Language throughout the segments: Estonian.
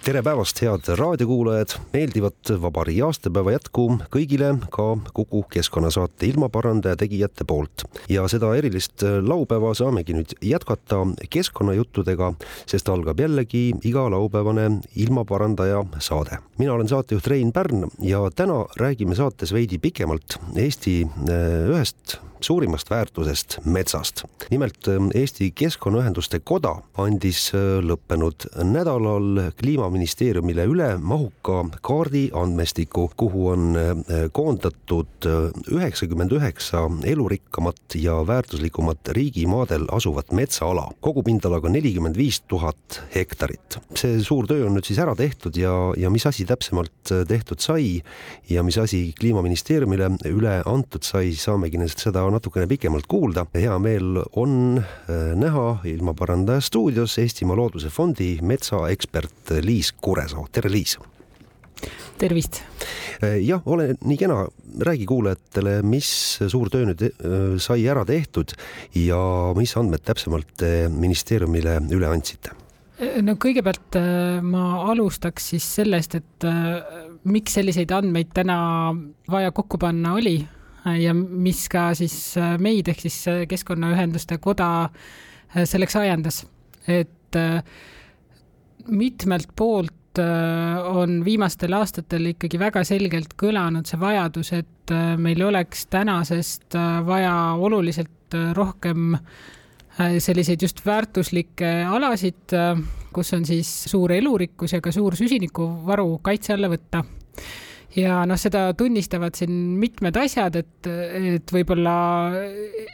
tere päevast, head raadiokuulajad, meeldivat vabariigi aastapäeva jätku kõigile ka Kuku keskkonnasaate ilmaparandaja tegijate poolt. ja seda erilist laupäeva saamegi nüüd jätkata keskkonnajuttudega, sest algab jällegi iga laupäevane ilmaparandaja saade. mina olen saatejuht Rein Pärn ja täna räägime saates veidi pikemalt Eesti eh, ühest suurimast väärtusest metsast. nimelt ähm, Eesti Keskkonnaühenduste Koda andis äh, lõppenud nädalal Kliimaministeeriumile üle mahuka kaardi andmestiku, kuhu on äh, koondatud äh, üheksakümmend üheksa elurikkamat ja väärtuslikumat riigimaadel asuvat metsaala, kogupindalaga nelikümmend viis tuhat hektarit. see suur töö on nüüd siis ära tehtud ja, ja mis asi täpsemalt tehtud sai ja mis asi Kliimaministeeriumile üle antud sai, saamegi seda natukene pikemalt kuulda. hea meel on äh, näha ilmaparandaja stuudios Eestimaa Looduse Fondi metsaekspert Liis Kuresoo, tere Liis! tervist! Äh, jah, ole nii kena, räägi kuulajatele, mis suur töö nüüd äh, sai ära tehtud ja mis andmed täpsemalt ministeeriumile üle andsite? no kõigepealt ma alustaks siis sellest, et miks selliseid andmeid täna vaja kokku panna oli ja mis ka siis äh, meid ehk siis äh, Keskkonnaühenduste Koda äh, selleks ajendas, et mitmelt poolt on viimastel aastatel ikkagi väga selgelt kõlanud see vajadus, et meil oleks tänasest vaja oluliselt rohkem selliseid just väärtuslikke alasid, kus on siis suur elurikkus ja ka suur süsinikuvaru kaitse alla võtta ja noh, seda tunnistavad siin mitmed asjad, et, et võib-olla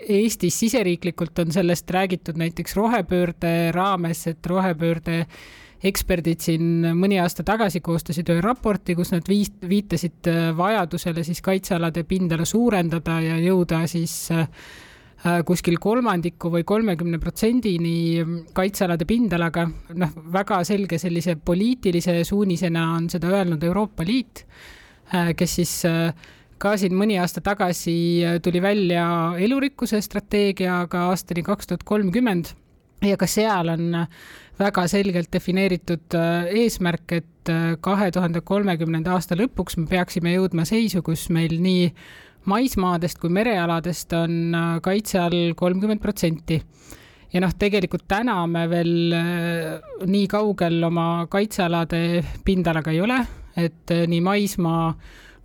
Eestis siseriiklikult on sellest räägitud näiteks rohepöörde raames, et rohepöörde eksperdid siin mõni aasta tagasi koostasid ühe raporti, kus nad viis-, viitasid vajadusele siis kaitsealade pindala suurendada ja jõuda siis äh, kuskil kolmandiku või kolmekümne protsendini kaitsealade pindalaga. noh, väga selge sellise poliitilise suunisena on seda öelnud Euroopa Liit kes siis äh, ka siin mõni aasta tagasi äh, tuli välja elurikkuse strateegiaga aastani kaks tuhat kolmkümmend ja ka seal on väga selgelt defineeritud eesmärk, et kahe tuhande kolmekümnenda aasta lõpuks me peaksime jõudma seisu, kus meil nii maismaadest kui merealadest on kaitse all kolmkümmend protsenti. ja noh, tegelikult täna me veel nii kaugel oma kaitsealade pindalaga ei ole, et äh, nii maismaa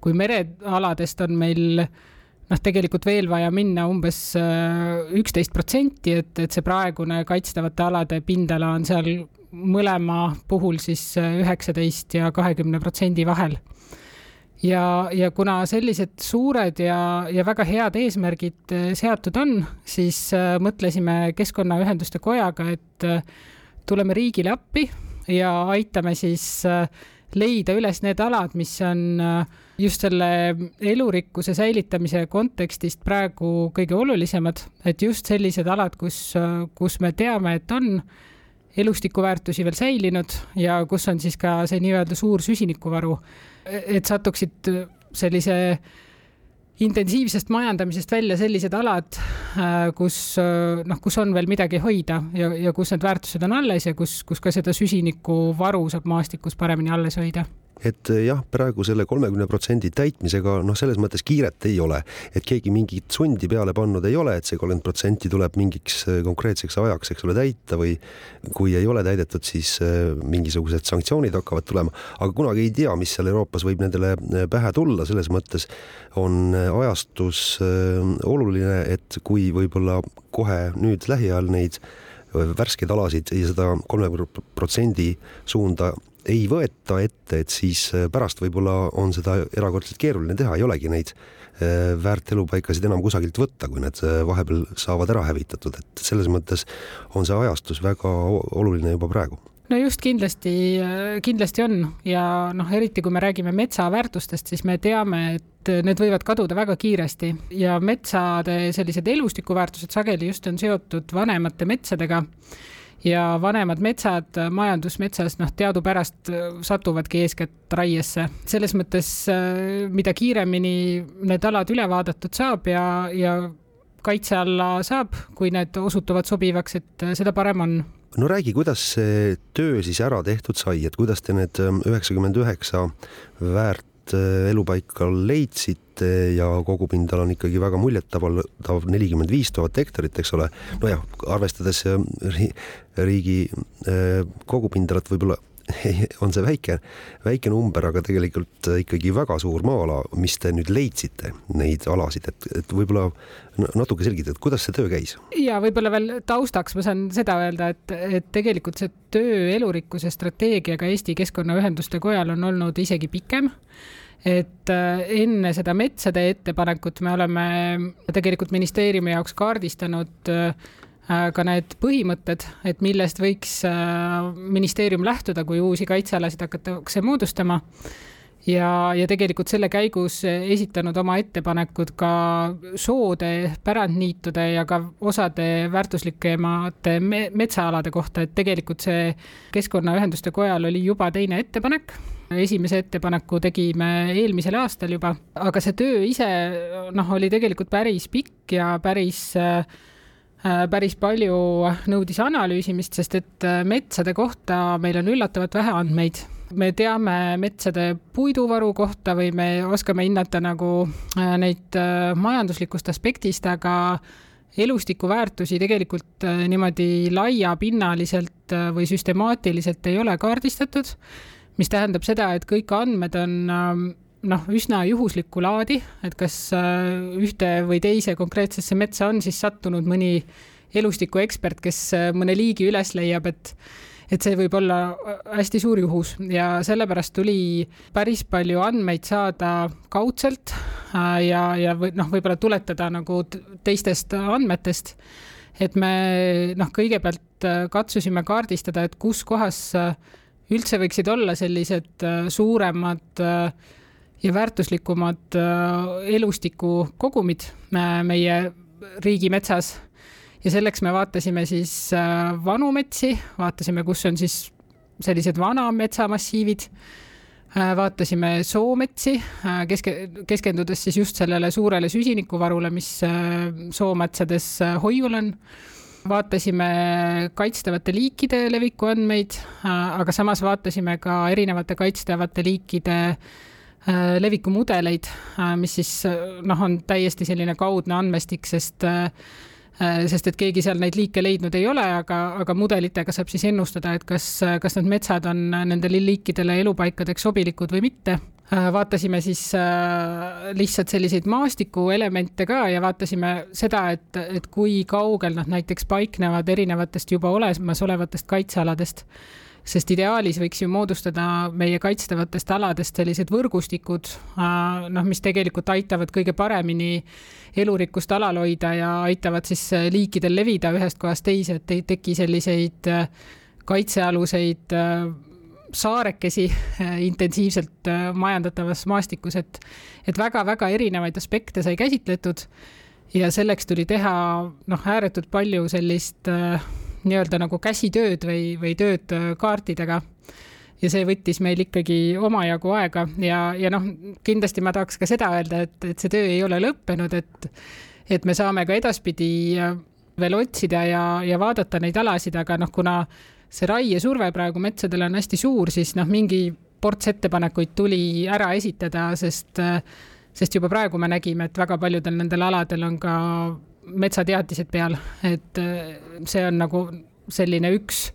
kui merealadest on meil noh, tegelikult veel vaja minna umbes äh, üksteist protsenti, et, et see praegune kaitstavate alade pindala on seal mõlema puhul siis äh, üheksateist ja kahekümne protsendi vahel. ja, ja kuna sellised suured ja, ja väga head eesmärgid seatud on, siis mõtlesime Keskkonnaühenduste Kojaga, et tuleme riigile appi ja aitame siis leida üles need alad, mis on äh, just selle elurikkuse säilitamise kontekstist praegu kõige olulisemad, et just sellised alad, kus, äh, kus me teame, et on elustikuväärtusi veel säilinud ja kus on siis ka see nii-öelda suur süsinikuvaru, et satuksid sellise intensiivsest majandamisest välja sellised alad, äh, kus noh, kus on veel midagi hoida ja, ja kus need väärtused on alles ja kus, kus ka seda süsinikuvaru saab maastikus paremini alles hoida et eh, jah, praegu selle kolmekümne protsendi täitmisega noh, selles mõttes kiiret ei ole, et keegi mingit sundi peale pannud ei ole, et see kolmkümmend protsenti tuleb mingiks eh, konkreetseks ajaks, eks ole, täita või kui ei ole täidetud, siis eh, mingisugused sanktsioonid hakkavad tulema, aga kunagi ei tea, mis seal Euroopas võib nendele pähe tulla, selles mõttes on ajastus oluline, et kui võib-olla kohe nüüd lähiajal neid värskeid alasid ja seda kolmekümne protsendi suunda ei võeta ette, et siis äh, pärast võib-olla on seda erakordselt keeruline teha, ei olegi neid äh, väärt elupaikasid enam kusagilt võtta, kui need äh, vahepeal saavad ära hävitatud, et selles mõttes on see ajastus väga oluline juba praegu. No just kindlasti, kindlasti on. Ja noh, eriti kui me räägime metsa väärtustest, siis me teame, et need võivad kaduda väga kiiresti. Ja metsade sellised elustikuväärtused sageli just on seotud vanemate metsadega ja vanemad metsad majandusmetsas, noh, teadupärast satuvadki eeskätt raiesse. selles mõttes, mida kiiremini need alad üle vaadatud saab ja, ja kaitse alla saab, kui need osutuvad sobivaks, et seda parem on no räägi, kuidas see töö siis ära tehtud sai, et kuidas te need üheksakümmend üheksa väärt elupaika leidsite ja kogupindala on ikkagi väga muljetavaldav, nelikümmend viis tuhat hektarit, eks ole. nojah, arvestades riigi kogupindalat võib-olla on see väike, väike number, aga tegelikult ikkagi väga suur maa-ala, mis te nüüd leidsite, neid alasid, et, et võib-olla natuke selgitada, et kuidas see töö käis? ja võib-olla veel taustaks ma saan seda öelda, et, et tegelikult see töö elurikkuse strateegiaga Eesti Keskkonnaühenduste Kojal on olnud isegi pikem et äh, enne seda metsade ettepanekut me oleme tegelikult ministeeriumi jaoks kaardistanud äh, ka need põhimõtted, et millest võiks äh, ministeerium lähtuda, kui uusi kaitsealasid hakatakse moodustama. ja, ja tegelikult selle käigus esitanud oma ettepanekud ka soode, pärandniitude ja ka osade väärtuslikemate me metsaalade kohta, et tegelikult see Keskkonnaühenduste Kojal oli juba teine ettepanek esimese ettepaneku tegime eelmisel aastal juba, aga see töö ise noh, oli tegelikult päris pikk ja päris äh, päris palju nõudis analüüsimist, sest et äh, metsade kohta meil on üllatavalt vähe andmeid. me teame metsade puiduvaru kohta või me oskame hinnata nagu äh, neid majanduslikust aspektist, aga elustikuväärtusi tegelikult niimoodi laiapinnaliselt või süstemaatiliselt ei ole kaardistatud, mis tähendab seda, et kõik andmed on ähm, noh, üsna juhuslikku laadi, et kas äh, ühte või teise konkreetsesse metsa on siis sattunud mõni elustikuekspert, kes äh, mõne liigi üles leiab, et et see võib olla äh, hästi suur juhus ja sellepärast tuli päris palju andmeid saada kaudselt ja, ja või noh, võib-olla tuletada nagu teistest andmetest. et me noh, kõigepealt katsusime kaardistada, et kus kohas üldse võiksid olla sellised suuremad äh, ja väärtuslikumad äh, elustikukogumid äh, meie riigimetsas. ja selleks me vaatasime siis äh, vanu metsi, vaatasime, kus on siis sellised vana metsamassiivid vaatasime soometsi, keske, keskendudes siis just sellele suurele süsinikuvarule, mis soometsades hoiul on. Vaatasime kaitstavate liikide leviku andmeid, aga samas vaatasime ka erinevate kaitstavate liikide Äh, levikumudeleid, äh, mis siis äh, noh, on täiesti selline kaudne andmestik, sest sest et keegi seal neid liike leidnud ei ole, aga, aga mudelitega saab siis ennustada, et kas, kas need metsad on nendele liikidele elupaikadeks sobilikud või mitte. Vaatasime siis lihtsalt selliseid maastikuelemente ka ja vaatasime seda, et, et kui kaugel nad näiteks paiknevad erinevatest juba olemasolevatest kaitsealadest. Sest ideaalis võiks ju moodustada meie kaitstavatest aladest sellised võrgustikud, äh, noh, mis tegelikult aitavad kõige paremini elurikkust alal hoida ja aitavad siis äh, liikidel levida ühest kohast teise, et ei teki selliseid äh, kaitsealuseid saarekesi intensiivselt majandatavas maastikus, et, et väga-väga erinevaid aspekte sai käsitletud ja selleks tuli teha noh, ääretult palju sellist äh, nii-öelda nagu käsitööd või, või tööd äh, kaartidega. ja see võttis meil ikkagi omajagu aega ja, ja noh, kindlasti ma tahaks ka seda öelda, et, et see töö ei ole lõppenud, et, et me saame ka edaspidi äh, veel otsida ja, ja vaadata neid alasid, aga noh, kuna see raiesurve praegu metsadel on hästi suur, siis noh, mingi ports ettepanekuid tuli ära esitada, sest, sest juba praegu me nägime, et väga paljudel nendel aladel on ka metsateatised peal, et äh, see on nagu selline üks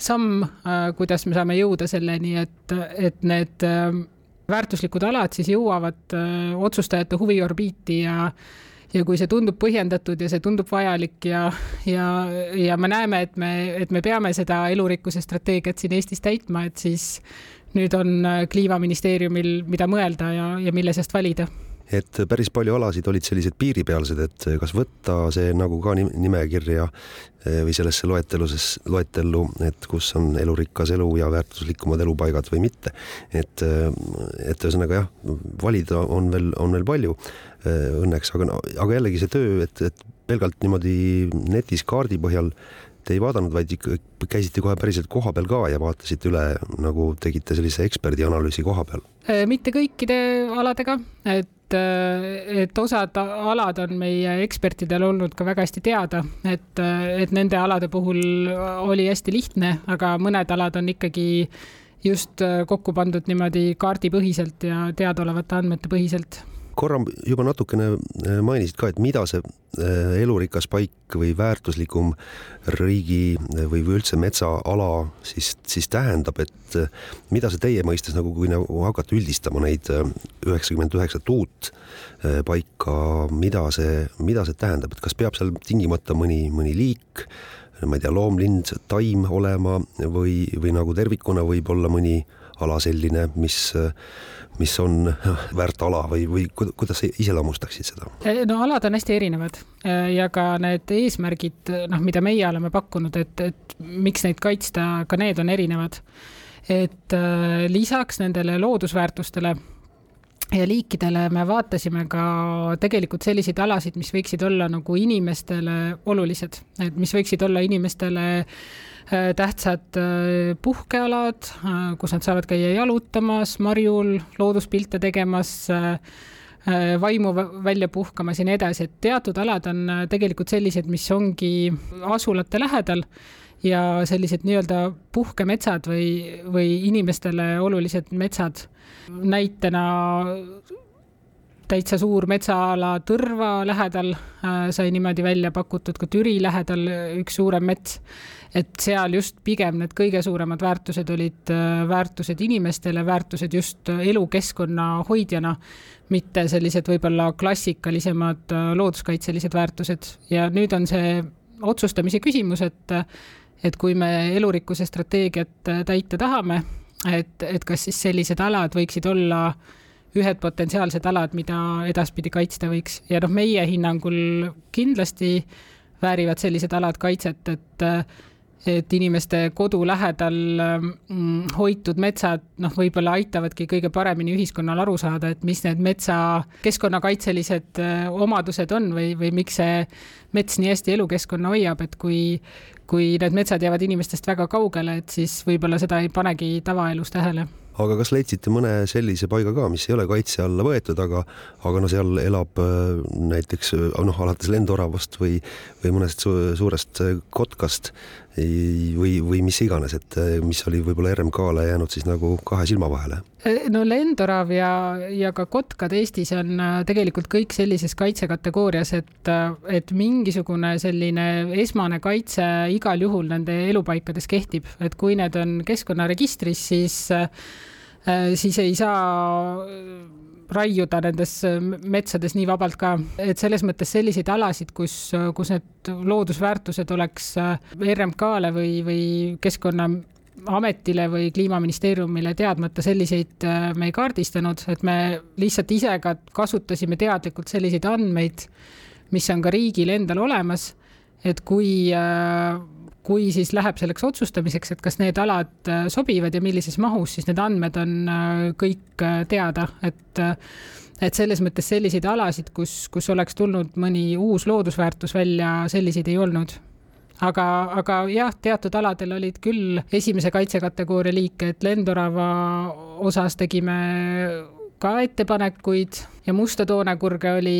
samm, äh, kuidas me saame jõuda selleni, et, et need äh, väärtuslikud alad siis jõuavad otsustajate huviorbiiti ja ja kui see tundub põhjendatud ja see tundub vajalik ja, ja, ja me näeme, et me, et me peame seda elurikkuse strateegiat siin Eestis täitma, et siis nüüd on Kliimaministeeriumil, mida mõelda ja, ja mille seast valida et päris palju alasid olid sellised piiripealsed, et kas võtta see nagu ka nimekirja eh, või sellesse loeteluses, loetellu, et kus on elurikas elu ja väärtuslikumad elupaigad või mitte. et, eh, et ühesõnaga jah, valida on veel, on veel palju õnneks, aga, aga jällegi see töö, et, et pelgalt niimoodi netis kaardi põhjal te ei vaadanud, vaid ikka käisite kohe päriselt kohapeal ka ja vaatasite üle, nagu tegite sellise eksperdianalüüsi koha peal? mitte kõikide aladega, et äh, et osad alad on meie ekspertidel olnud ka väga hästi teada, et, äh, et nende alade puhul oli hästi lihtne, aga mõned alad on ikkagi just äh, kokku pandud niimoodi kaardipõhiselt ja teadaolevate andmete põhiselt korra juba natukene mainisid ka, et mida see elurikas paik või väärtuslikum riigi või, või üldse metsaala siis, siis tähendab, et mida see teie mõistes nagu, kui nagu hakata üldistama neid üheksakümmend üheksat uut paika, mida see, mida see tähendab, et kas peab seal tingimata mõni, mõni liik, ma ei tea, loom, lind, taim olema või, või nagu tervikuna võib olla mõni ala selline, mis mis on väärt ala või, või kuidas sa iseloomustaksid seda? no alad on hästi erinevad ja ka need eesmärgid, noh, mida meie oleme pakkunud, et, et miks neid kaitsta, ka need on erinevad. et äh, lisaks nendele loodusväärtustele ja liikidele me vaatasime ka tegelikult selliseid alasid, mis võiksid olla nagu inimestele olulised, et mis võiksid olla inimestele äh, tähtsad äh, puhkealad, äh, kus nad saavad käia jalutamas, marjul, looduspilte tegemas, vaimu välja puhkamas ja nii edasi, et teatud alad on tegelikult sellised, mis ongi asulate lähedal ja sellised nii-öelda puhkemetsad või, või inimestele olulised metsad näitena täitsa suur metsaala Tõrva lähedal äh, sai niimoodi välja pakutud, ka Türi lähedal üks suurem mets. et seal just pigem need kõige suuremad väärtused olid äh, väärtused inimestele, väärtused just elukeskkonna hoidjana, mitte sellised võib-olla klassikalisemad äh, looduskaitselised väärtused ja nüüd on see otsustamise küsimus, et et kui me elurikkuse strateegiat täita tahame, et, et kas siis sellised alad võiksid olla ühed potentsiaalsed alad, mida edaspidi kaitsta võiks. Ja noh, meie hinnangul kindlasti väärivad sellised alad kaitset, et et inimeste kodu lähedal mm, hoitud metsad noh, võib-olla aitavadki kõige paremini ühiskonnal aru saada, et mis need metsa keskkonnakaitselised äh, omadused on või, või miks see mets nii hästi elukeskkonna hoiab, et kui kui need metsad jäävad inimestest väga kaugele, et siis võib-olla seda ei panegi tavaelus tähele. Aga kas leidsite mõne sellise paiga ka, mis ei ole kaitse alla võetud, aga, aga no seal elab äh, näiteks noh, alates lendoravast või, või mõnest suurest kotkast või, või mis iganes, et äh, mis oli võib-olla RMK-le jäänud siis nagu kahe silma vahele? no lendorav ja, ja ka kotkad Eestis on äh, tegelikult kõik sellises kaitsekategoorias, et, et mingisugune selline esmane kaitse igal juhul nende elupaikades kehtib, et kui need on keskkonnaregistris, siis Äh, siis ei saa äh, raiuda nendes äh, metsades nii vabalt ka, et selles mõttes selliseid alasid, kus, kus need loodusväärtused oleks RMK-le või, või Keskkonnaametile või Kliimaministeeriumile teadmata, selliseid me ei kaardistanud, et me lihtsalt ise ka kasutasime teadlikult selliseid andmeid, mis on ka riigil endal olemas, et kui kui siis läheb selleks otsustamiseks, et kas need alad äh, sobivad ja millises mahus, siis need andmed on äh, kõik äh, teada, et et selles mõttes selliseid alasid, kus, kus oleks tulnud mõni uus loodusväärtus välja, selliseid ei olnud. Aga, aga jah, teatud aladel olid küll esimese kaitsekategooria liike, et lendorava osas tegime ka ettepanekuid ja musta toonekurge oli,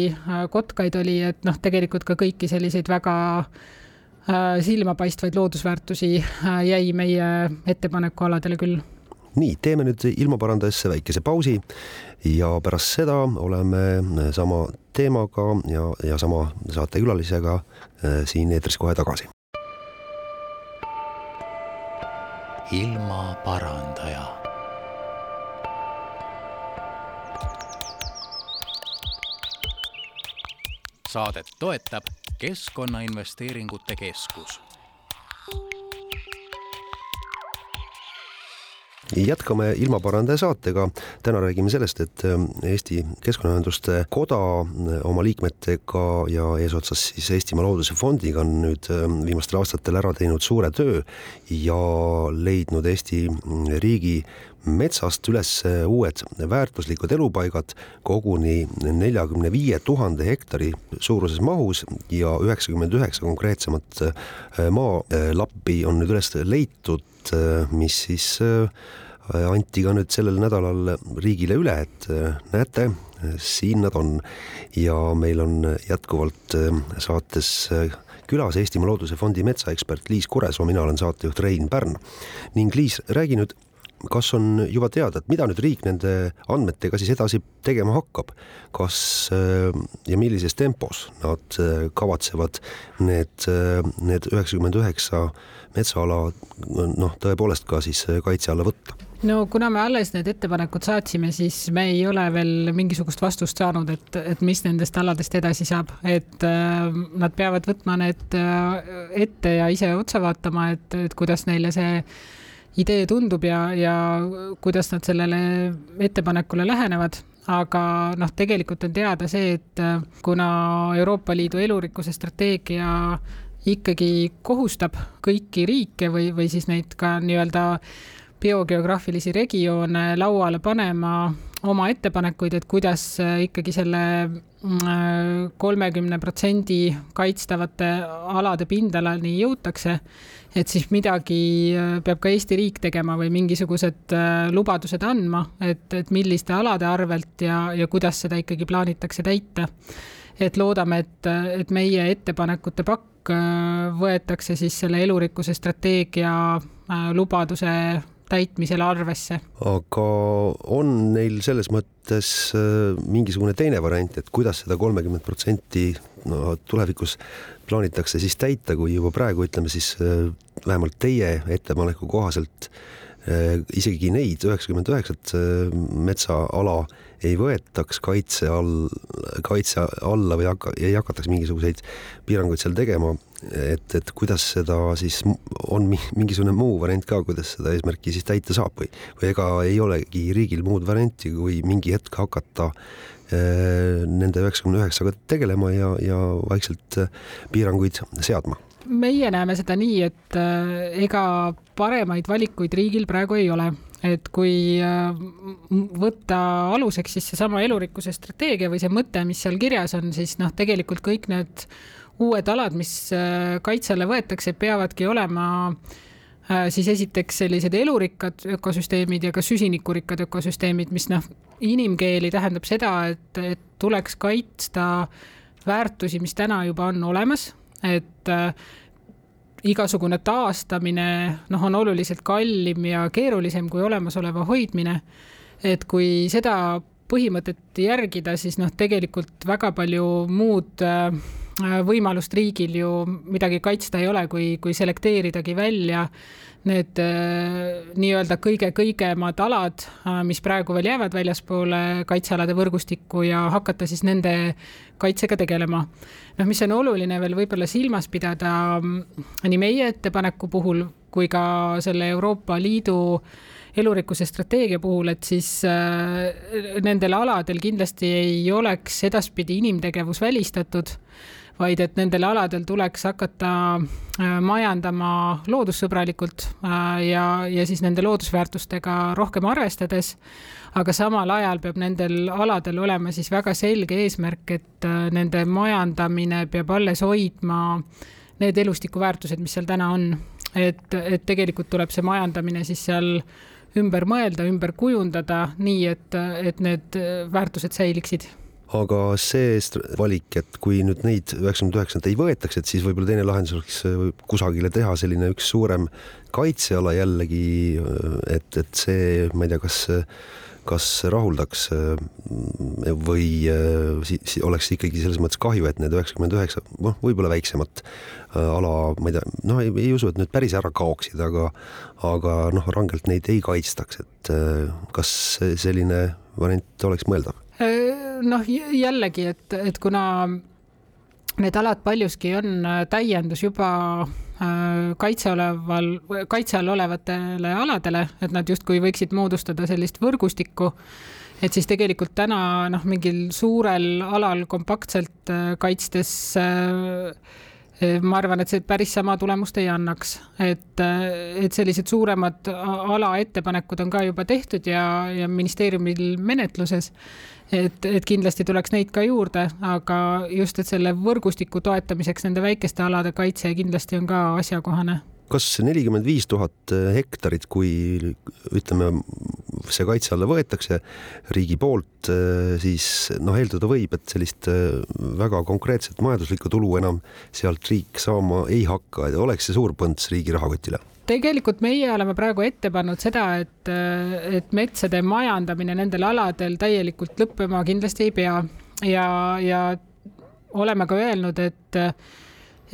kotkaid oli, et noh, tegelikult ka kõiki selliseid väga silmapaistvaid loodusväärtusi äh, jäi meie ettepanekualadele küll. nii, teeme nüüd ilmaparandajasse väikese pausi ja pärast seda oleme sama teemaga ja, ja sama saatekülalisega äh, siin eetris kohe tagasi. ilmaparandaja saadet toetab Keskkonnainvesteeringute Keskus. Jätkame ilmaparandaja saatega. täna räägime sellest, et äh, Eesti Keskkonnaühenduste Koda äh, oma liikmetega ja eesotsas siis Eestimaa Looduse Fondiga on nüüd äh, viimastel aastatel ära teinud suure töö ja leidnud Eesti mm, riigi metsast üles uued väärtuslikud elupaigad koguni neljakümne viie tuhande hektari suuruses mahus ja üheksakümmend üheksa konkreetsemat maalappi on nüüd üles leitud, mis siis anti ka nüüd sellel nädalal riigile üle, et äh, näete, siin nad on. Ja meil on jätkuvalt äh, saates äh, külas Eestimaa Looduse Fondi metsaekspert Liis Kuresoo, mina olen saatejuht Rein Pärn. Ning Liis, räägi nüüd, kas on juba teada, et mida nüüd riik nende andmetega siis edasi tegema hakkab, kas ja millises tempos nad kavatsevad need, need üheksakümmend üheksa metsaala noh, tõepoolest ka siis kaitse alla võtta? No kuna me alles need ettepanekud saatsime, siis me ei ole veel mingisugust vastust saanud, et, et mis nendest aladest edasi saab, et äh, nad peavad võtma need äh, ette ja ise otsa vaatama, et, et kuidas neile see idee tundub ja, ja kuidas nad sellele ettepanekule lähenevad. Aga noh, tegelikult on teada see, et äh, kuna Euroopa Liidu elurikkuse strateegia ikkagi kohustab kõiki riike või, või siis neid ka nii-öelda biogeograafilisi regioone lauale panema oma ettepanekuid, et kuidas äh, ikkagi selle mm, kolmekümne protsendi kaitstavate alade pindalani jõutakse, et siis midagi äh, peab ka Eesti riik tegema või mingisugused äh, lubadused andma, et, et milliste alade arvelt ja, ja kuidas seda ikkagi plaanitakse täita. et loodame, et, et meie ettepanekute pakk võetakse siis selle elurikkuse strateegia lubaduse täitmisel arvesse. aga on neil selles mõttes äh, mingisugune teine variant, et kuidas seda kolmekümmet protsenti no tulevikus plaanitakse siis täita, kui juba praegu ütleme siis äh, vähemalt teie ettepaneku kohaselt äh, isegi neid üheksakümmend üheksat metsaala ei võetaks kaitse all, kaitse alla või hakka, ei hakataks mingisuguseid piiranguid seal tegema, et, et kuidas seda siis on mingisugune muu variant ka, kuidas seda eesmärki siis täita saab või, või ega ei olegi riigil muud varianti, kui mingi hetk hakata äh, nende üheksakümne üheksaga tegelema ja, ja vaikselt äh, piiranguid seadma. Meie näeme seda nii, et äh, ega paremaid valikuid riigil praegu ei ole, et kui võtta aluseks siis seesama elurikkuse strateegia või see mõte, mis seal kirjas on, siis noh, tegelikult kõik need uued alad, mis äh, kaitse alla võetakse, peavadki olema äh, siis esiteks sellised elurikkad ökosüsteemid ja ka süsinikurikkad ökosüsteemid, mis noh, inimkeeli tähendab seda, et, et tuleks kaitsta väärtusi, mis täna juba on olemas, et äh, igasugune taastamine noh, on oluliselt kallim ja keerulisem kui olemasoleva hoidmine. et kui seda põhimõtet järgida, siis noh, tegelikult väga palju muud äh, võimalust riigil ju midagi kaitsta ei ole, kui, kui selekteeridagi välja need äh, nii-öelda kõige-kõigemad alad, äh, mis praegu veel jäävad väljaspoole kaitsealade võrgustikku ja hakata siis nende kaitsega tegelema. noh, mis on oluline veel võib-olla silmas pidada mm, nii meie ettepaneku puhul kui ka selle Euroopa Liidu äh, elurikkuse strateegia puhul, et siis äh, nendel aladel kindlasti ei oleks edaspidi inimtegevus välistatud, vaid et nendel aladel tuleks hakata äh, majandama loodussõbralikult äh, ja, ja siis nende loodusväärtustega rohkem arvestades, aga samal ajal peab nendel aladel olema siis väga selge eesmärk, et nende majandamine peab alles hoidma need elustikuväärtused, mis seal täna on. et, et tegelikult tuleb see majandamine siis seal ümber mõelda, ümber kujundada nii, et, et need väärtused säiliksid aga see valik, et kui nüüd neid üheksakümmend üheksat ei võetaks, et siis võib-olla teine lahendus oleks äh, kusagile teha selline üks suurem kaitseala jällegi, äh, et, et see, ma ei tea, kas kas rahuldaks äh, või si, oleks ikkagi selles mõttes kahju, et need üheksakümmend üheksa, noh, võib-olla väiksemat ala, ma ei tea, noh, ei usu, et need päris ära kaoksid, aga aga noh, rangelt neid ei kaitstaks, et kas selline variant oleks mõeldav? Äh, noh, jällegi, et, et kuna need alad paljuski on äh, täiendus juba kaitse oleval, kaitse all olevatele aladele, et nad justkui võiksid moodustada sellist võrgustikku et siis tegelikult täna noh, mingil suurel alal kompaktselt kaitstes äh, ma arvan, et see päris sama tulemust ei annaks, et, et sellised suuremad ala ettepanekud on ka juba tehtud ja, ja ministeeriumil menetluses. et, et kindlasti tuleks neid ka juurde, aga just, et selle võrgustiku toetamiseks nende väikeste alade kaitse kindlasti on ka asjakohane kas nelikümmend viis tuhat hektarit, kui ütleme, see kaitse alla võetakse riigi poolt, siis noh, eeldada võib, et sellist väga konkreetset majanduslikku tulu enam sealt riik saama ei hakka, et oleks see suur põnts riigi rahakotile. Tegelikult meie oleme praegu ette pannud seda, et, et metsade majandamine nendel aladel täielikult lõppema kindlasti ei pea. Ja, ja oleme ka öelnud, et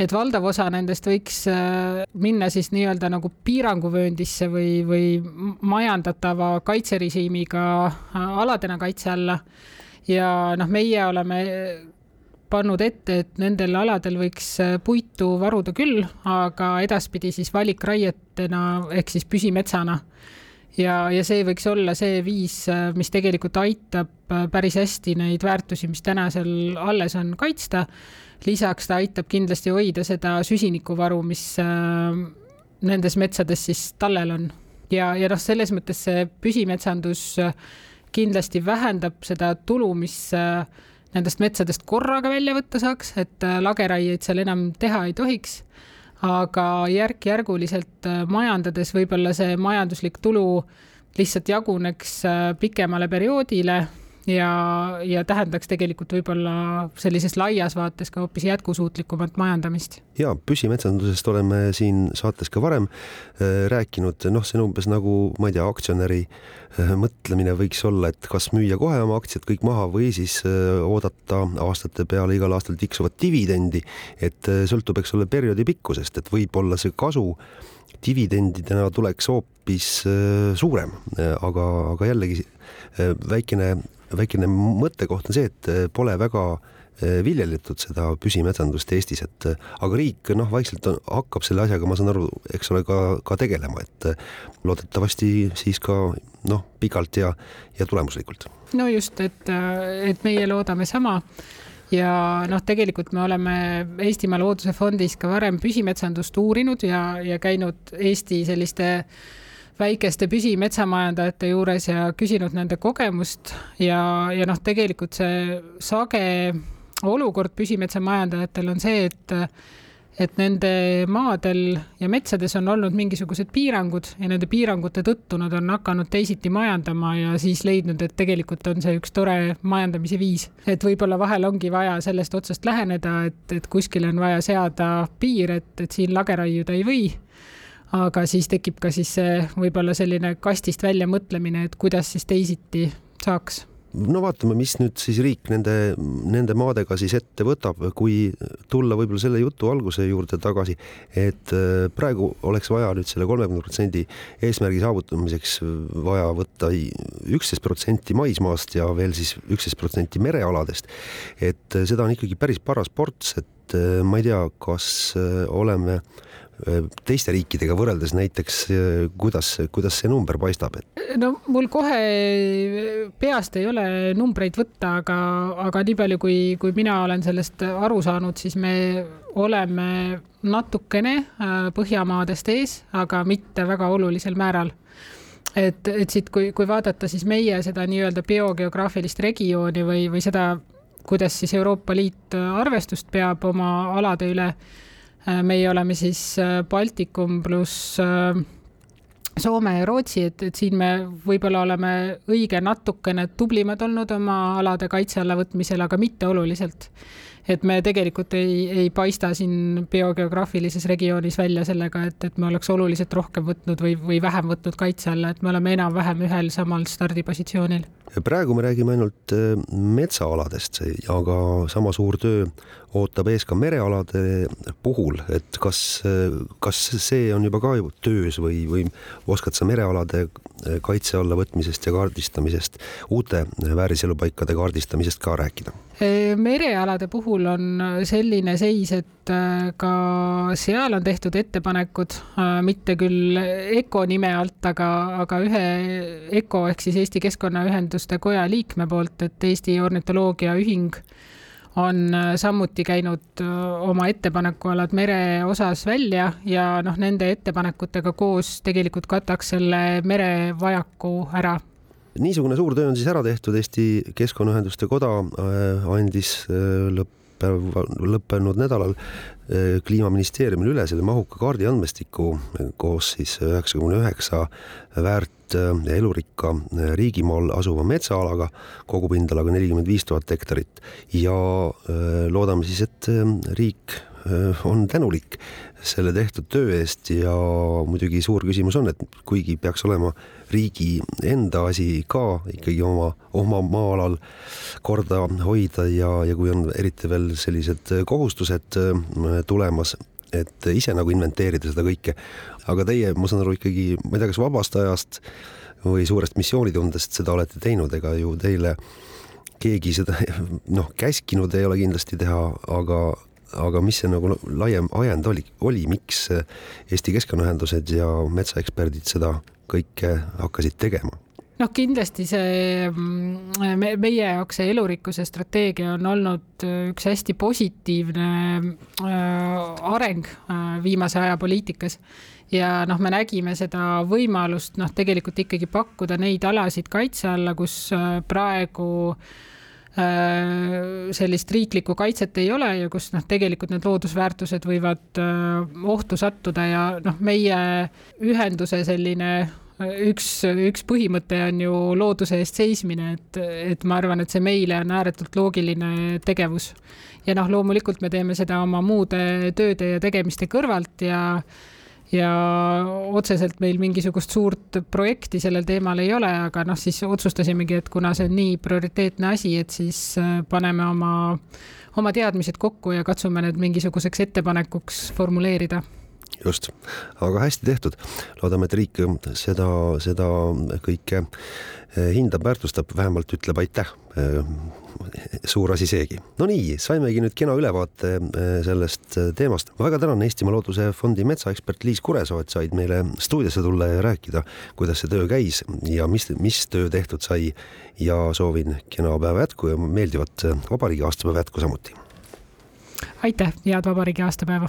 et valdav osa nendest võiks äh, minna siis nii-öelda nagu piiranguvööndisse või, või majandatava kaitserežiimiga äh, aladena kaitse alla. ja noh, meie oleme pannud ette, et nendel aladel võiks äh, puitu varuda küll, aga edaspidi siis valikraietena ehk siis püsimetsana ja, ja see võiks olla see viis, mis tegelikult aitab päris hästi neid väärtusi, mis täna seal alles on, kaitsta lisaks ta aitab kindlasti hoida seda süsinikuvaru, mis äh, nendes metsades siis tallel on. ja, ja noh, selles mõttes see püsimetsandus äh, kindlasti vähendab seda tulu, mis äh, nendest metsadest korraga välja võtta saaks, et lageraieid seal enam teha ei tohiks. aga järk-järguliselt majandades võib-olla see majanduslik tulu lihtsalt jaguneks pikemale perioodile ja, ja tähendaks tegelikult võib-olla sellises laias vaates ka hoopis jätkusuutlikumat majandamist. ja püsimetsandusest oleme siin saates ka varem äh, rääkinud, noh, see on umbes nagu, ma ei tea, aktsionäri äh, mõtlemine võiks olla, et kas müüa kohe oma aktsiad kõik maha või siis äh, oodata aastate peale igal aastal tiksuvat dividendi, et sõltub, eks ole, perioodi pikkusest, et võib-olla see kasu dividendidena tuleks hoopis suurem, aga, aga jällegi väikene väikene mõttekoht on see, et eh, pole väga eh, viljeletud seda püsimetsandust Eestis, et eh, aga riik noh, vaikselt on, hakkab selle asjaga, ma saan aru, eks ole, ka, ka tegelema, et loodetavasti siis ka noh, pikalt ja, ja tulemuslikult. no just, et, et meie loodame sama ja noh, tegelikult me oleme Eestimaa Looduse Fondis ka varem püsimetsandust uurinud ja, ja käinud Eesti selliste äh, väikeste püsimetsamajandajate juures ja küsinud nende kogemust ja, ja noh, tegelikult see sage olukord püsimetsamajandajatel on see, et et nende maadel ja metsades on olnud mingisugused piirangud ja nende piirangute tõttu nad on hakanud teisiti majandama ja siis leidnud, et tegelikult on see üks tore majandamise viis. et võib-olla vahel ongi vaja sellest otsast läheneda, et, et kuskil on vaja seada piir, et, et siin lage raiuda ei või aga siis tekib ka siis see võib-olla selline kastist välja mõtlemine, et kuidas siis teisiti saaks no vaatame, mis nüüd siis riik nende, nende maadega siis ette võtab, kui tulla võib-olla selle jutu alguse juurde tagasi, et äh, praegu oleks vaja nüüd selle kolmekümne protsendi eesmärgi saavutamiseks vaja võtta üksteist protsenti maismaast ja veel siis üksteist protsenti merealadest. et äh, seda on ikkagi päris paras ports, et äh, ma ei tea, kas oleme äh, Äh, teiste riikidega võrreldes näiteks, äh, kuidas, kuidas see number paistab, no mul kohe peast ei ole numbreid võtta, aga, aga nii palju, kui, kui mina olen sellest aru saanud, siis me oleme natukene äh, Põhjamaadest ees, aga mitte väga olulisel määral. Et, et siit, kui, kui vaadata siis meie seda nii-öelda biogeograafilist regiooni või, või seda, kuidas siis Euroopa Liit arvestust peab oma alade üle Äh, meie oleme siis äh, Baltikum pluss äh, Soome ja Rootsi, et, et siin me võib-olla oleme õige natukene tublimad olnud oma alade kaitse alla võtmisel, aga mitte oluliselt. et me tegelikult ei, ei paista siin biogeograafilises regioonis välja sellega, et, et me oleks oluliselt rohkem võtnud või, või vähem võtnud kaitse alla, et me oleme enam-vähem ühel samal stardipositsioonil praegu me räägime ainult äh, metsaaladest, aga sama suur töö ootab ees ka merealade puhul, et kas, äh, kas see on juba ka töös või, või oskad sa merealade äh, kaitse alla võtmisest ja kaardistamisest, uute vääriselupaikade kaardistamisest ka rääkida? merealade puhul on selline seis, et ka seal on tehtud ettepanekud, mitte küll EKO nime alt, aga, aga ühe EKO ehk siis Eesti Keskkonnaühenduste Koja liikme poolt, et Eesti Ornitoloogia Ühing on samuti käinud oma ettepanekualad mere osas välja ja noh, nende ettepanekutega koos tegelikult kataks selle merevajaku ära. Niisugune suur töö on siis ära tehtud, Eesti Keskkonnaühenduste Koda äh, andis äh, lõppev, lõppenud nädalal kliimaministeeriumile üle selle mahuka kaardi andmestiku koos siis üheksakümne üheksa väärt ja elurikka riigimaal asuva metsaalaga, kogupindalaga nelikümmend viis tuhat hektarit. Ja loodame siis, et riik on tänulik selle tehtud töö eest ja muidugi suur küsimus on, et kuigi peaks olema riigi enda asi ka ikkagi oma, oma maa-alal korda hoida ja, ja kui on eriti veel sellised kohustused äh, tulemas, et ise nagu inventeerida seda kõike. aga teie, ma saan aru ikkagi, ma ei tea, kas vabast ajast või suurest missioonitundest seda olete teinud, ega ju teile keegi seda noh, käskinud ei ole kindlasti teha, aga aga mis see nagu laiem ajend oli, oli, miks Eesti Keskkonnaühendused ja metsaeksperdid seda kõike hakkasid tegema? Noh, kindlasti see mm, me, meie jaoks see elurikkuse strateegia on olnud üks hästi positiivne äh, areng äh, viimase aja poliitikas. Ja noh, me nägime seda võimalust noh, tegelikult ikkagi pakkuda neid alasid kaitse alla, kus äh, praegu äh, sellist riiklikku kaitset ei ole ja kus noh, tegelikult need loodusväärtused võivad äh, ohtu sattuda ja noh, meie ühenduse selline üks, üks põhimõte on ju looduse eest seismine, et, et ma arvan, et see meile on ääretult loogiline tegevus. ja noh, loomulikult me teeme seda oma muude tööde ja tegemiste kõrvalt ja ja otseselt meil mingisugust suurt projekti sellel teemal ei ole, aga noh, siis otsustasimegi, et kuna see on nii prioriteetne asi, et siis äh, paneme oma, oma teadmised kokku ja katsume need mingisuguseks ettepanekuks formuleerida just, aga hästi tehtud. loodame, et riik seda, seda kõike eh, hindab, väärtustab, vähemalt ütleb aitäh. Eh, suur asi seegi. no nii, saimegi nüüd kena ülevaate eh, sellest teemast. ma väga tänan Eestimaa Looduse Fondi metsaekspert Liis Kuresoo, et said meile stuudiosse tulla ja rääkida, kuidas see töö käis ja mis, mis töö tehtud sai ja soovin kena päeva jätku ja meeldivat vabariigi aastapäeva jätku samuti. aitäh, head vabariigi aastapäeva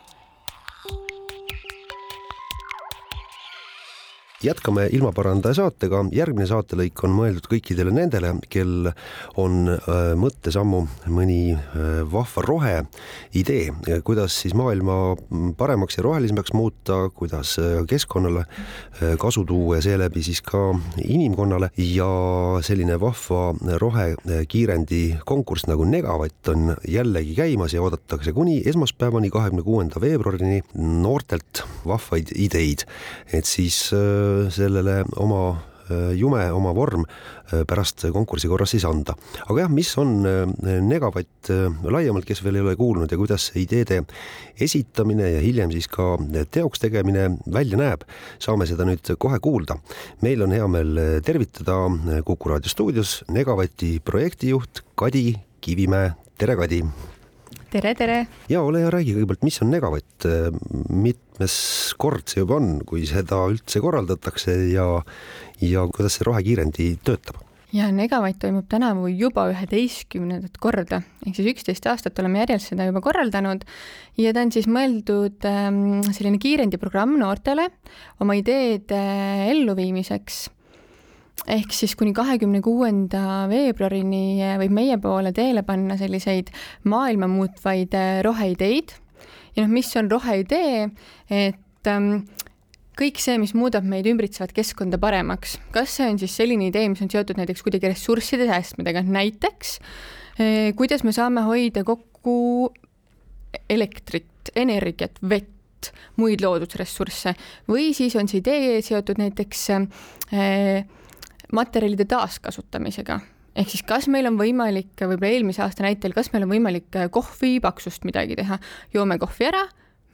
jätkame ilmaparandaja saatega, järgmine saatelõik on mõeldud kõikidele nendele, kel on äh, mõttesammu mõni äh, vahva roheidee, kuidas siis maailma paremaks ja rohelisemaks muuta, kuidas äh, keskkonnale kasu tuua ja seeläbi siis ka inimkonnale. Ja selline vahva rohekiirendi konkurss nagu Negavatt on jällegi käimas ja oodatakse kuni esmaspäevani, kahekümne kuuenda veebruarini noortelt vahvaid ideid, et siis sellele oma äh, jume, oma vorm äh, pärast konkursi korras siis anda. aga jah, mis on äh, Negavatt laiemalt, kes veel ei ole kuulnud ja kuidas ideede esitamine ja hiljem siis ka teoks tegemine välja näeb, saame seda nüüd kohe kuulda. meil on hea meel tervitada Kuku raadio stuudios Negavati projektijuht Kadi Kivimäe, tere Kadi! Tere, tere! ja ole hea, räägi kõigepealt, mis on Negavatt, mitmes kord see juba on, kui seda üldse korraldatakse ja, ja kuidas see rohekiirendi töötab? ja Negavatt toimub tänavu juba üheteistkümnendat korda, ehk siis üksteist aastat oleme järjest seda juba korraldanud ja ta on siis mõeldud ähm, selline kiirendiprogramm noortele oma ideede elluviimiseks ehk siis kuni kahekümne kuuenda veebruarini võib meie poole teele panna selliseid maailma muutvaid äh, roheideid. ja noh, mis on roheidee, et ähm, kõik see, mis muudab meid ümbritsevat keskkonda paremaks, kas see on siis selline idee, mis on seotud näiteks kuidagi ressursside säästmisega, näiteks eh, kuidas me saame hoida kokku elektrit, energiat, vett, muid loodusressursse. Või siis on see idee seotud näiteks eh, materjalide taaskasutamisega. Ehk siis kas meil on võimalik võib-olla eelmise aasta näitel, kas meil on võimalik kohvi paksust midagi teha, joome kohvi ära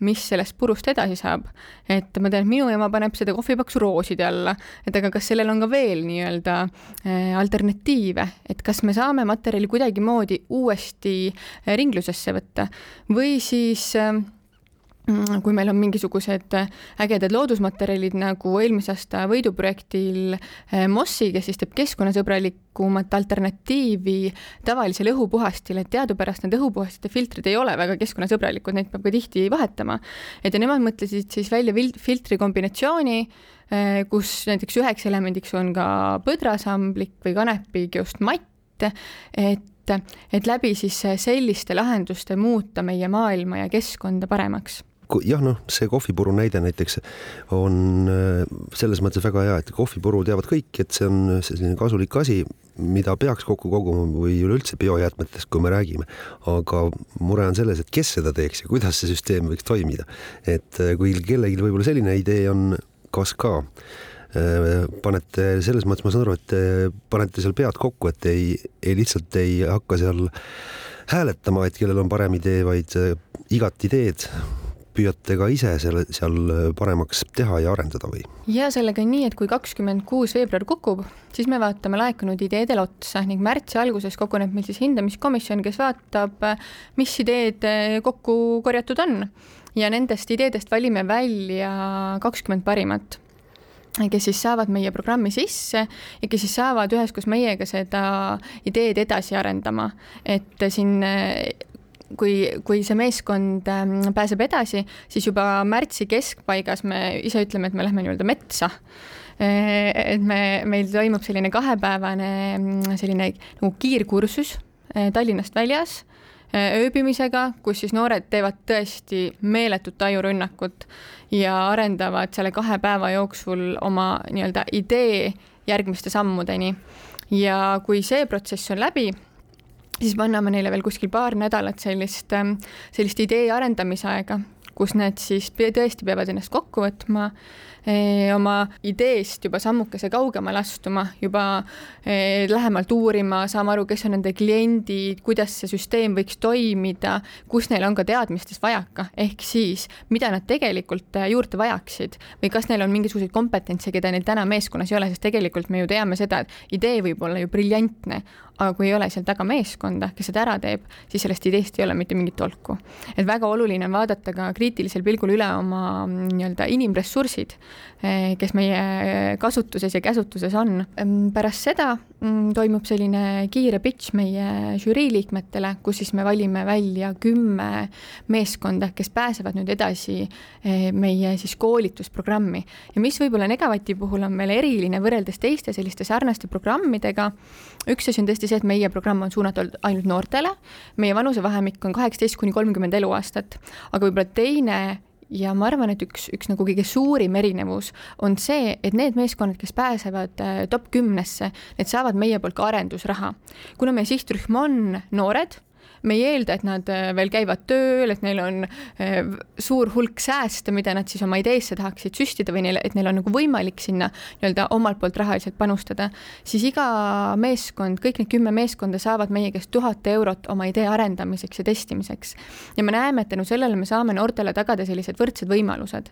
mis sellest purust edasi saab. et ma tean, et minu ema paneb seda kohvipaksu rooside alla, et aga kas sellel on ka veel nii-öelda äh, alternatiive, et kas me saame materjali kuidagimoodi uuesti äh, ringlusesse võtta? Või siis äh, kui meil on mingisugused äh, ägedad loodusmaterjalid nagu eelmise aasta võiduprojektil äh, Mossi, kes siis teeb keskkonnasõbralikumat alternatiivi tavalisele õhupuhastile, et teadupärast need õhupuhastite filtrid ei ole väga keskkonnasõbralikud, neid peab ka tihti vahetama. et ja nemad mõtlesid siis välja filtri kombinatsiooni, äh, kus näiteks üheks elemendiks on ka põdrasamblik või kanepikiost matt, et et läbi siis selliste lahenduste muuta meie maailma ja keskkonda paremaks jah, noh, see kohvipuru näide näiteks on äh, selles mõttes väga hea, et kohvipuru teavad kõik, et see on selline kasulik asi, mida peaks kokku koguma või üleüldse biojäätmetest, kui me räägime. aga mure on selles, et kes seda teeks ja kuidas see süsteem võiks toimida. et äh, kui kellelgi võib-olla selline idee on, kas ka äh, panete selles mõttes, ma saan aru, et te panete seal pead kokku, et ei, ei lihtsalt ei hakka seal hääletama, et kellel on parem idee, vaid igat ideed püüate ka ise selle seal paremaks teha ja arendada või? ja sellega on nii, et kui kakskümmend kuus veebruar kukub, siis me vaatame laekunud ideedele otsa ning märtsi alguses koguneb meil siis hindamiskomisjon, kes vaatab, mis ideed kokku korjatud on ja nendest ideedest valime välja kakskümmend parimat kes siis saavad meie programmi sisse ja kes siis saavad üheskoos meiega seda ideed edasi arendama. et siin kui, kui see meeskond ähm, pääseb edasi, siis juba märtsi keskpaigas me ise ütleme, et me lähme nii-öelda metsa äh, et me, meil toimub selline kahepäevane mm, selline nagu kiirkursus äh, Tallinnast väljas äh, ööbimisega, kus siis noored teevad tõesti meeletut ajurünnakut ja arendavad selle kahe päeva jooksul oma nii-öelda idee järgmiste sammudeni. ja kui see protsess on läbi, siis me anname neile veel kuskil paar nädalat sellist, ähm, sellist idee arendamise aega, kus nad siis tõesti peavad ennast kokku võtma oma ideest juba sammukese kaugemale astuma, juba eh, lähemalt uurima, saama aru, kes on nende kliendid, kuidas see süsteem võiks toimida, kus neil on ka teadmistes vajaka, ehk siis mida nad tegelikult eh, juurde vajaksid või kas neil on mingisuguseid kompetentse, keda neil täna meeskonnas ei ole, sest tegelikult me ju teame seda, et idee võib olla ju briljantne, aga kui ei ole seal taga meeskonda, kes seda ära teeb, siis sellest ideest ei ole mitte mingit tolku. et väga oluline on vaadata ka kriitilisel pilgul üle oma mm, nii-öelda inimressursid, Eh, kes meie kasutuses ja käsutuses on. pärast seda mm, toimub selline kiire pitch meie žürii liikmetele, kus siis me valime välja kümme meeskonda, kes pääsevad nüüd edasi eh, meie siis koolitusprogrammi. ja mis võib-olla Negavati puhul on veel eriline võrreldes teiste selliste sarnaste programmidega, üks asi on tõesti see, et meie programm on suunatud ainult noortele, meie vanusevahemik on kaheksateist kuni kolmkümmend eluaastat, aga võib-olla teine ja ma arvan, et üks, üks nagu kõige suurim erinevus on see, et need meeskonnad, kes pääsevad äh, top kümnesse, need saavad meie poolt ka arendusraha. kuna meie sihtrühm on noored me ei eelda, et nad äh, veel käivad tööl, et neil on äh, suur hulk sääste, mida nad siis oma ideesse tahaksid süstida või neile, et neil on nagu võimalik sinna nii-öelda omalt poolt rahaliselt panustada, siis iga meeskond, kõik need kümme meeskonda saavad meie käest tuhat eurot oma idee arendamiseks ja testimiseks. ja me näeme, et tänu sellele me saame noortele tagada sellised võrdsed võimalused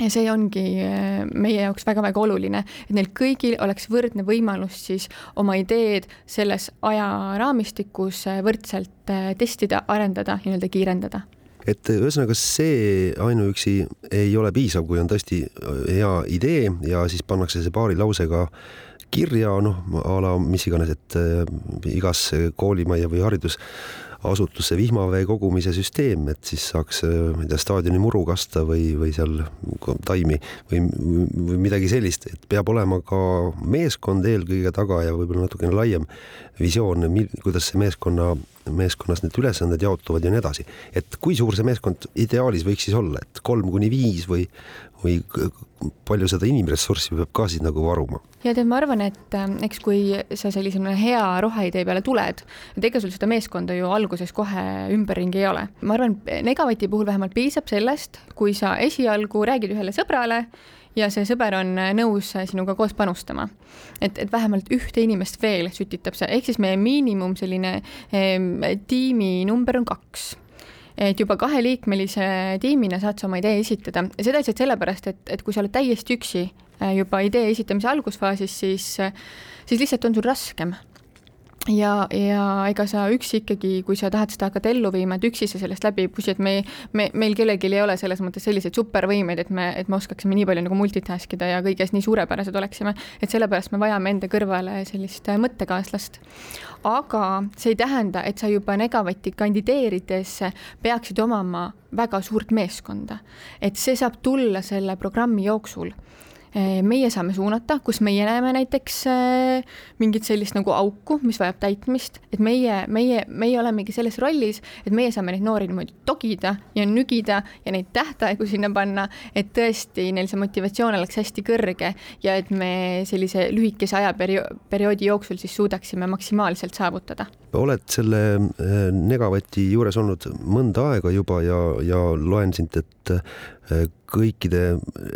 ja see ongi äh, meie jaoks väga-väga oluline, et neil kõigil oleks võrdne võimalus siis oma ideed selles ajaraamistikus äh, võrdselt äh, testida, arendada, nii-öelda kiirendada. Et ühesõnaga see ainuüksi ei ole piisav, kui on tõesti hea idee ja siis pannakse see paari lausega kirja, noh, a la mis iganes, et igas koolimajja või haridus asutusse vihmavee kogumise süsteem, et siis saaks, äh, ma ei tea, staadioni muru kasta või, või seal taimi või, või midagi sellist, et peab olema ka meeskond eelkõige taga ja võib-olla natukene laiem visioon, kuidas see meeskonna, meeskonnas need ülesanded jaotuvad ja nii edasi. et kui suur see meeskond ideaalis võiks siis olla, et kolm kuni viis või, või palju seda inimressurssi peab ka siis nagu varuma? ja tead, ma arvan, et äh, eks kui sa sellise hea roheidee peale tuled, et ega sul seda meeskonda ju alguses kohe ümberringi ei ole. ma arvan, Negavati puhul vähemalt piisab sellest, kui sa esialgu räägid ühele sõbrale ja see sõber on nõus sinuga koos panustama. et, et vähemalt ühte inimest veel sütitab see, ehk siis meie miinimum selline eh, tiimi number on kaks et juba kaheliikmelise tiimina saad sa oma idee esitada. Ja seda lihtsalt sellepärast, et, et kui sa oled täiesti üksi eh, juba idee esitamise algusfaasis, siis, siis lihtsalt on sul raskem ja, ja ega sa üksi ikkagi, kui sa tahad seda hakata ellu viima, et üksi sa sellest läbi ei pusi, et me, me, meil kellelgi ei ole selles mõttes selliseid supervõimeid, et me, et me oskaksime nii palju nagu multitask ida ja kõiges nii suurepärased oleksime, et sellepärast me vajame enda kõrvale sellist mõttekaaslast. aga see ei tähenda, et sa juba Negavati kandideerides peaksid omama väga suurt meeskonda, et see saab tulla selle programmi jooksul meie saame suunata, kus meie näeme näiteks eh, mingit sellist nagu auku, mis vajab täitmist, et meie, meie, meie olemegi selles rollis, et meie saame neid noori niimoodi togida ja nügida ja neid tähtaegu sinna panna, et tõesti neil see motivatsioon oleks hästi kõrge ja et me sellise lühikese ajaperioodi jooksul siis suudaksime maksimaalselt saavutada. oled selle eh, Negavati juures olnud mõnda aega juba ja, ja loen siit, et kõikide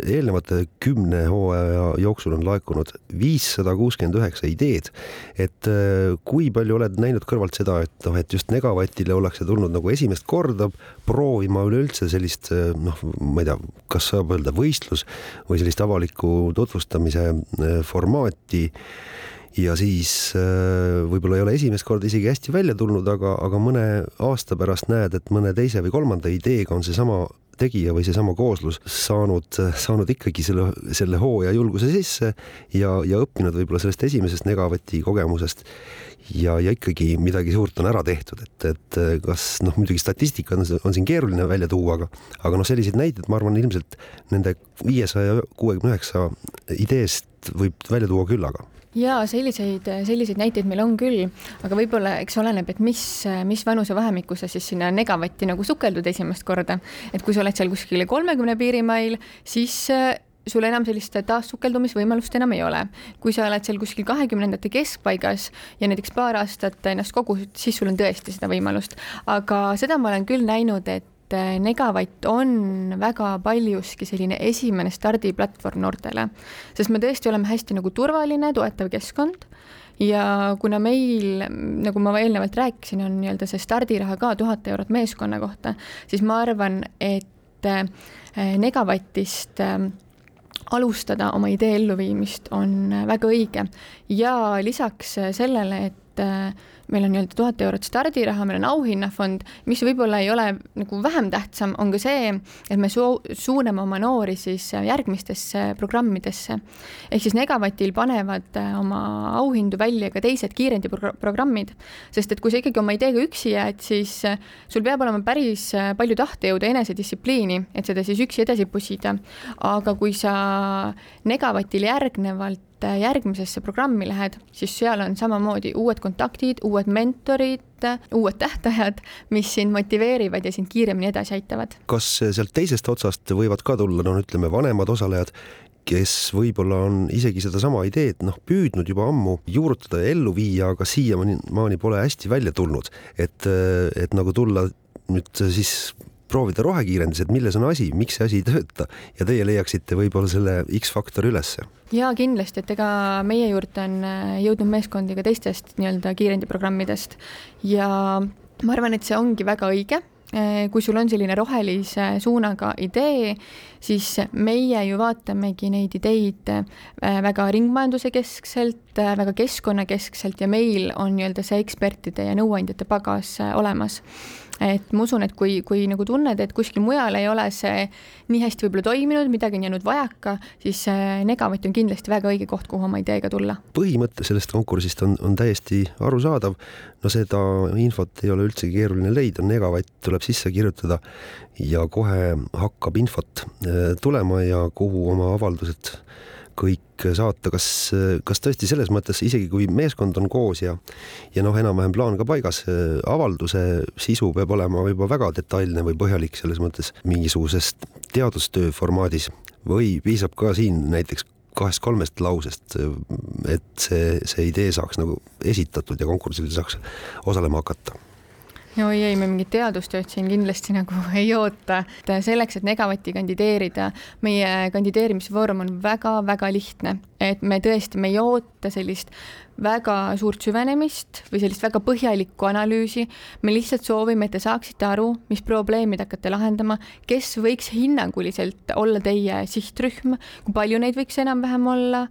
eelnevate kümne hooaja jooksul on laekunud viissada kuuskümmend üheksa ideed. et äh, kui palju oled näinud kõrvalt seda, et noh, et just Negavatile ollakse tulnud nagu esimest korda proovima üleüldse sellist äh, noh, ma ei tea, kas saab öelda võistlus või sellist avaliku tutvustamise äh, formaati ja siis võib-olla ei ole esimest korda isegi hästi välja tulnud, aga, aga mõne aasta pärast näed, et mõne teise või kolmanda ideega on seesama tegija või seesama kooslus saanud, saanud ikkagi selle, selle hoo ja julguse sisse ja, ja õppinud võib-olla sellest esimesest Negavati kogemusest. Ja, ja ikkagi midagi suurt on ära tehtud, et, et kas noh, muidugi statistika on, on siin keeruline välja tuua, aga, aga noh, selliseid näiteid ma arvan, ilmselt nende viiesaja kuuekümne üheksa ideest võib välja tuua küllaga jaa, selliseid, selliseid näiteid meil on küll, aga võib-olla eks oleneb, et mis, mis vanusevahemikku sa siis sinna negavatti nagu sukeldud esimest korda. et kui sa oled seal kuskil kolmekümne piirimail, siis äh, sul enam sellist taassukeldumisvõimalust enam ei ole. kui sa oled seal kuskil kahekümnendate keskpaigas ja näiteks paar aastat ennast kogusid, siis sul on tõesti seda võimalust. aga seda ma olen küll näinud, et et äh, Negavatt on väga paljuski selline esimene stardiplatvorm noortele, sest me tõesti oleme hästi nagu turvaline, toetav keskkond. Ja kuna meil, nagu ma eelnevalt rääkisin, on nii-öelda see stardiraha ka tuhat eurot meeskonna kohta, siis ma arvan, et äh, Negavatist äh, alustada oma idee elluviimist on väga õige. Ja lisaks sellele, et meil on nii-öelda tuhat eurot stardiraha, meil on auhinnafond, mis võib-olla ei ole nagu vähem tähtsam, on ka see, et me su-, suuname oma noori siis järgmistesse programmidesse. ehk siis Negavatil panevad äh, oma auhindu välja ka teised kiirendiprogrammid, sest et kui sa ikkagi oma ideega üksi jääd, siis äh, sul peab olema päris äh, palju tahtejõudu enesedistsipliini, et seda siis üksi edasi pussida. aga kui sa Negavatil järgnevalt et järgmisesse programmi lähed, siis seal on samamoodi uued kontaktid, uued mentorid, uued tähtajad, mis sind motiveerivad ja sind kiiremini edasi aitavad. kas sealt teisest otsast võivad ka tulla, no ütleme, vanemad osalejad, kes võib-olla on isegi sedasama ideed noh, püüdnud juba ammu juurutada ja ellu viia, aga siiamaani pole hästi välja tulnud, et, et nagu tulla nüüd siis proovida rohekiirendis, et milles on asi, miks see asi ei tööta. Ja teie leiaksite võib-olla selle X-faktori ülesse? jaa, kindlasti, et ega meie juurde on äh, jõudnud meeskondi ka teistest nii-öelda kiirendiprogrammidest. Ja ma arvan, et see ongi väga õige, äh, kui sul on selline rohelise suunaga idee, siis meie ju vaatamegi neid ideid äh, väga ringmajanduse keskselt, väga keskkonnakeskselt ja meil on nii-öelda see ekspertide ja nõuandjate pagas olemas et ma usun, et kui, kui nagu tunned, et kuskil mujal ei ole see nii hästi võib-olla toiminud, midagi on jäänud vajaka, siis Negavati on kindlasti väga õige koht, kuhu oma ideega tulla. põhimõte sellest konkursist on, on täiesti arusaadav. no seda infot ei ole üldsegi keeruline leida, Negavatt tuleb sisse kirjutada ja kohe hakkab infot äh, tulema ja kuhu oma avaldused kõik saata, kas, kas tõesti selles mõttes, isegi kui meeskond on koos ja ja noh, enam-vähem plaan ka paigas, avalduse sisu peab olema juba väga detailne või põhjalik selles mõttes mingisugusest teadustöö formaadis või piisab ka siin näiteks kahest-kolmest lausest, et see, see idee saaks nagu esitatud ja konkursil saaks osalema hakata oi ei, me mingit teadustööd siin kindlasti nagu ei oota. selleks, et Negavati kandideerida, meie kandideerimisvorm on väga-väga lihtne, et me tõesti, me ei oota sellist väga suurt süvenemist või sellist väga põhjalikku analüüsi. me lihtsalt soovime, et te saaksite aru, mis probleemi te hakkate lahendama, kes võiks hinnanguliselt olla teie sihtrühm, kui palju neid võiks enam-vähem olla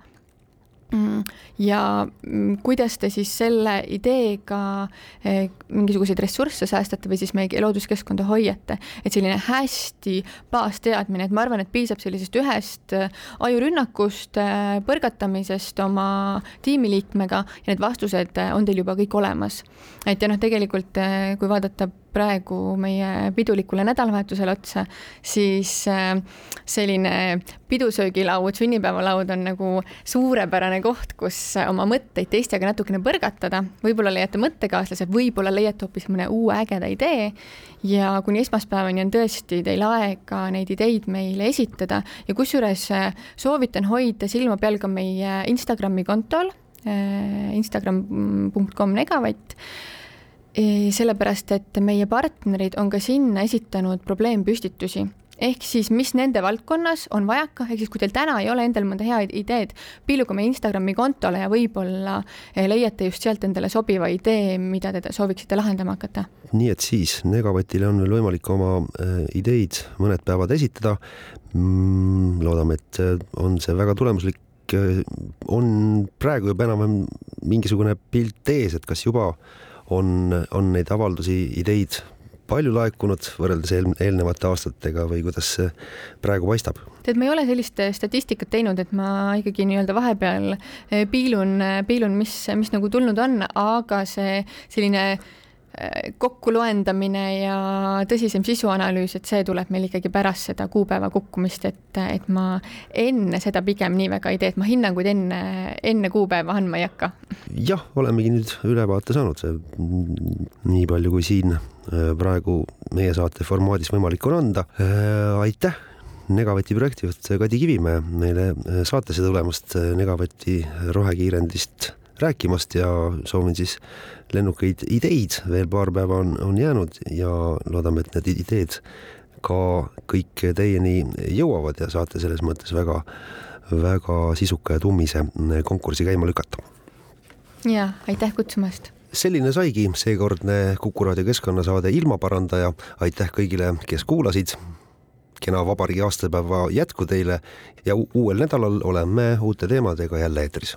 ja mm, kuidas te siis selle ideega eh, mingisuguseid ressursse säästate või siis meie looduskeskkonda hoiate, et selline hästi baasteadmine, et ma arvan, et piisab sellisest ühest eh, ajurünnakust, eh, põrgatamisest oma tiimiliikmega ja need vastused on teil juba kõik olemas. et ja noh, tegelikult kui vaadata praegu meie pidulikule nädalavahetusele otsa, siis äh, selline pidusöögilaud, sünnipäevalaud on nagu suurepärane koht, kus oma mõtteid teistega natukene põrgatada. võib-olla leiate mõttekaaslase, võib-olla leiate hoopis mõne uue ägeda idee. Ja kuni esmaspäevani on tõesti teil aega neid ideid meile esitada. Ja kusjuures äh, soovitan hoida silma peal ka meie Instagrami kontol äh, instagram.com negavatt sellepärast, et meie partnerid on ka sinna esitanud probleempüstitusi ehk siis, mis nende valdkonnas on vajaka, ehk siis kui teil täna ei ole endal mõnda head ideed, piiluge meie Instagrami kontole ja võib-olla eh, leiate just sealt endale sobiva idee, mida te sooviksite lahendama hakata. nii et siis Negavatile on veel võimalik oma eh, ideid mõned päevad esitada. Mm, loodame, et eh, on see väga tulemuslik on praegu juba enam-vähem mingisugune pilt ees, et kas juba on, on neid avaldusi, ideid palju laekunud võrreldes eel, eelnevate aastatega või kuidas see praegu paistab? tead, ma ei ole sellist statistikat teinud, et ma ikkagi nii-öelda vahepeal eh, piilun, piilun, mis, mis nagu tulnud on, aga see selline äh, kokkuloendamine ja tõsisem sisuanalüüs, et see tuleb meil ikkagi pärast seda kuupäeva kukkumist, et, et ma enne seda pigem nii väga ei tee, et ma hinnanguid enne, enne kuupäeva andma ei hakka. jah, olemegi nüüd ülevaate saanud, nii palju, kui siin äh, praegu meie saate formaadis võimalik on anda. Äh, aitäh Negavati projektijuht Kadi Kivimäe meile äh, saatesse tulemast Negavati rohekiirendist rääkimast ja soovin siis lennukaid ideid, veel paar päeva on, on jäänud ja loodame, et need ideed ka kõik teieni jõuavad ja saate selles mõttes väga, väga sisuka ja tummise konkursi käima lükata. ja aitäh kutsumast selline saigi seekordne Kuku raadio keskkonnasaade Ilmaparandaja. aitäh kõigile, kes kuulasid. kena vabariigi aastapäeva jätku teile ja uuel nädalal oleme uute teemadega jälle eetris